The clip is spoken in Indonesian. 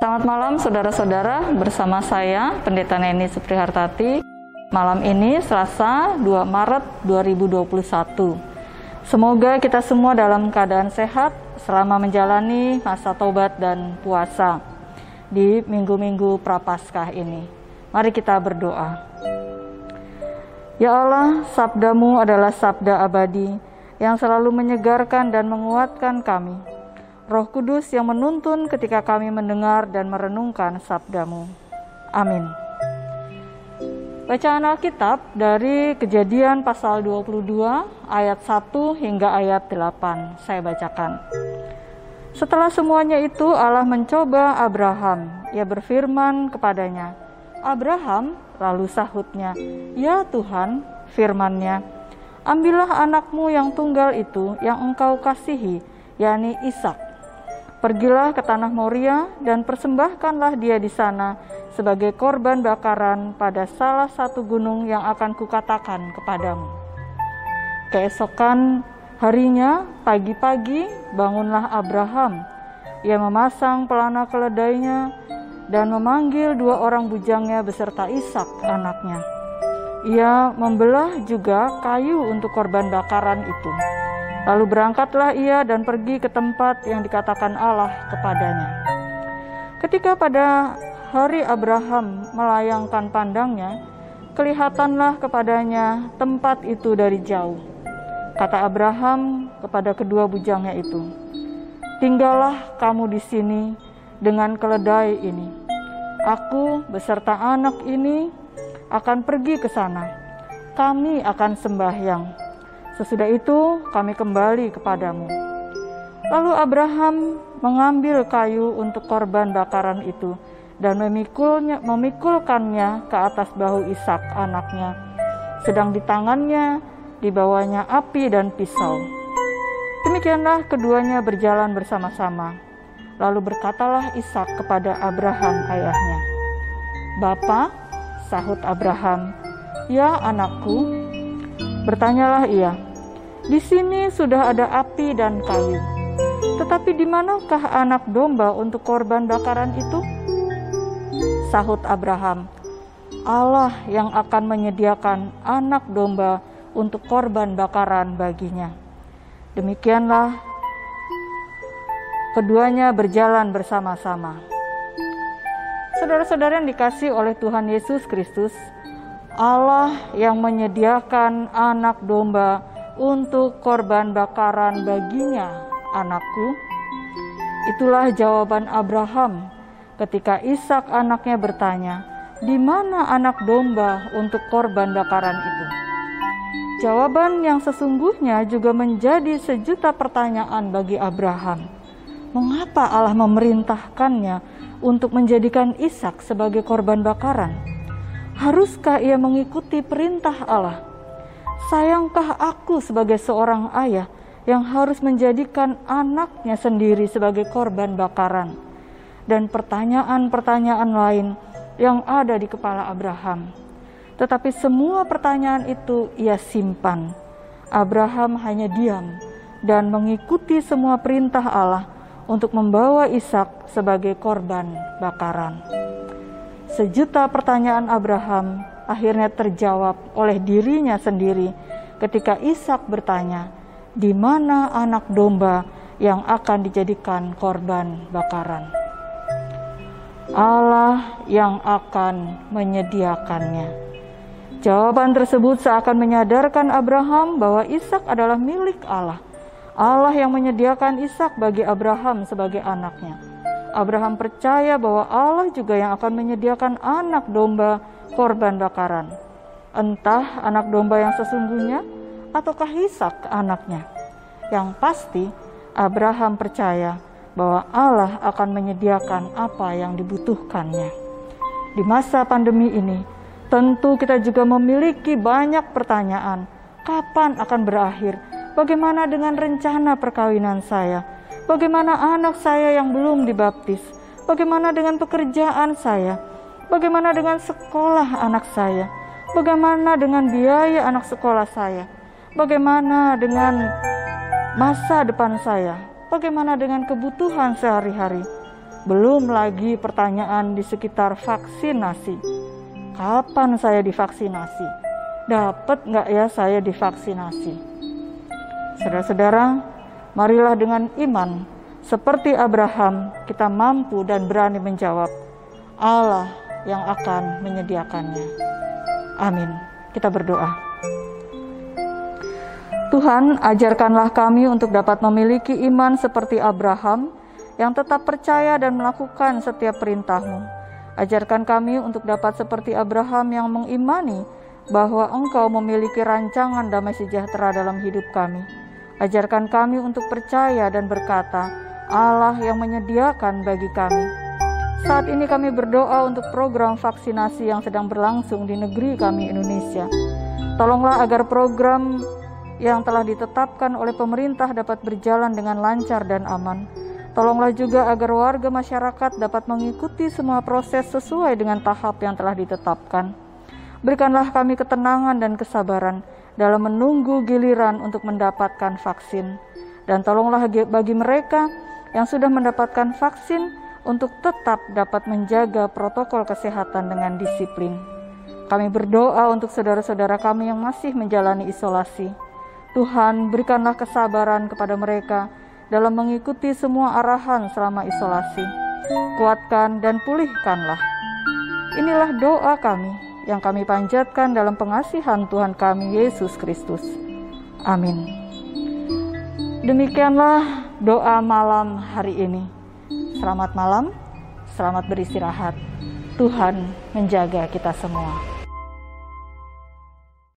Selamat malam saudara-saudara, bersama saya Pendeta Neni Suprihartati. Malam ini Selasa 2 Maret 2021. Semoga kita semua dalam keadaan sehat selama menjalani masa tobat dan puasa di minggu-minggu Prapaskah ini. Mari kita berdoa. Ya Allah, sabdamu adalah sabda abadi yang selalu menyegarkan dan menguatkan kami Roh Kudus yang menuntun ketika kami mendengar dan merenungkan sabdamu. Amin. Bacaan Alkitab dari kejadian pasal 22 ayat 1 hingga ayat 8. Saya bacakan. Setelah semuanya itu Allah mencoba Abraham. Ia berfirman kepadanya, Abraham, lalu sahutnya, Ya Tuhan, firmannya, ambillah anakmu yang tunggal itu yang engkau kasihi, yakni Ishak Pergilah ke tanah Moria dan persembahkanlah dia di sana sebagai korban bakaran pada salah satu gunung yang akan kukatakan kepadamu. Keesokan harinya, pagi-pagi, bangunlah Abraham. Ia memasang pelana keledainya dan memanggil dua orang bujangnya beserta Ishak anaknya. Ia membelah juga kayu untuk korban bakaran itu. Lalu berangkatlah ia dan pergi ke tempat yang dikatakan Allah kepadanya. Ketika pada hari Abraham melayangkan pandangnya, kelihatanlah kepadanya tempat itu dari jauh. Kata Abraham kepada kedua bujangnya itu, "Tinggallah kamu di sini dengan keledai ini. Aku beserta anak ini akan pergi ke sana. Kami akan sembahyang." Sesudah itu kami kembali kepadamu. Lalu Abraham mengambil kayu untuk korban bakaran itu dan memikulnya, memikulkannya ke atas bahu Ishak anaknya. Sedang di tangannya dibawanya api dan pisau. Demikianlah keduanya berjalan bersama-sama. Lalu berkatalah Ishak kepada Abraham ayahnya, "Bapa," sahut Abraham, "Ya anakku." Bertanyalah ia, di sini sudah ada api dan kayu. Tetapi di manakah anak domba untuk korban bakaran itu? Sahut Abraham, Allah yang akan menyediakan anak domba untuk korban bakaran baginya. Demikianlah keduanya berjalan bersama-sama. Saudara-saudara yang dikasih oleh Tuhan Yesus Kristus, Allah yang menyediakan anak domba untuk korban bakaran baginya, anakku. Itulah jawaban Abraham ketika Ishak anaknya bertanya, "Di mana anak domba untuk korban bakaran itu?" Jawaban yang sesungguhnya juga menjadi sejuta pertanyaan bagi Abraham. Mengapa Allah memerintahkannya untuk menjadikan Ishak sebagai korban bakaran? Haruskah ia mengikuti perintah Allah? Sayangkah aku sebagai seorang ayah yang harus menjadikan anaknya sendiri sebagai korban bakaran? Dan pertanyaan-pertanyaan lain yang ada di kepala Abraham. Tetapi semua pertanyaan itu ia simpan. Abraham hanya diam dan mengikuti semua perintah Allah untuk membawa Ishak sebagai korban bakaran. Sejuta pertanyaan Abraham akhirnya terjawab oleh dirinya sendiri ketika Ishak bertanya, "Di mana anak domba yang akan dijadikan korban bakaran?" Allah yang akan menyediakannya. Jawaban tersebut seakan menyadarkan Abraham bahwa Ishak adalah milik Allah. Allah yang menyediakan Ishak bagi Abraham sebagai anaknya. Abraham percaya bahwa Allah juga yang akan menyediakan anak domba korban bakaran. Entah anak domba yang sesungguhnya ataukah Ishak anaknya. Yang pasti Abraham percaya bahwa Allah akan menyediakan apa yang dibutuhkannya. Di masa pandemi ini, tentu kita juga memiliki banyak pertanyaan. Kapan akan berakhir? Bagaimana dengan rencana perkawinan saya? Bagaimana anak saya yang belum dibaptis? Bagaimana dengan pekerjaan saya? Bagaimana dengan sekolah anak saya? Bagaimana dengan biaya anak sekolah saya? Bagaimana dengan masa depan saya? Bagaimana dengan kebutuhan sehari-hari? Belum lagi pertanyaan di sekitar vaksinasi. Kapan saya divaksinasi? Dapat nggak ya saya divaksinasi? Saudara-saudara, marilah dengan iman seperti Abraham kita mampu dan berani menjawab Allah yang akan menyediakannya. Amin. Kita berdoa. Tuhan, ajarkanlah kami untuk dapat memiliki iman seperti Abraham yang tetap percaya dan melakukan setiap perintah-Mu. Ajarkan kami untuk dapat seperti Abraham yang mengimani bahwa Engkau memiliki rancangan damai sejahtera dalam hidup kami. Ajarkan kami untuk percaya dan berkata, Allah yang menyediakan bagi kami. Saat ini kami berdoa untuk program vaksinasi yang sedang berlangsung di negeri kami Indonesia. Tolonglah agar program yang telah ditetapkan oleh pemerintah dapat berjalan dengan lancar dan aman. Tolonglah juga agar warga masyarakat dapat mengikuti semua proses sesuai dengan tahap yang telah ditetapkan. Berikanlah kami ketenangan dan kesabaran dalam menunggu giliran untuk mendapatkan vaksin. Dan tolonglah bagi mereka yang sudah mendapatkan vaksin untuk tetap dapat menjaga protokol kesehatan dengan disiplin. Kami berdoa untuk saudara-saudara kami yang masih menjalani isolasi Tuhan, berikanlah kesabaran kepada mereka dalam mengikuti semua arahan selama isolasi. Kuatkan dan pulihkanlah. Inilah doa kami yang kami panjatkan dalam pengasihan Tuhan kami Yesus Kristus. Amin. Demikianlah doa malam hari ini. Selamat malam, selamat beristirahat. Tuhan menjaga kita semua.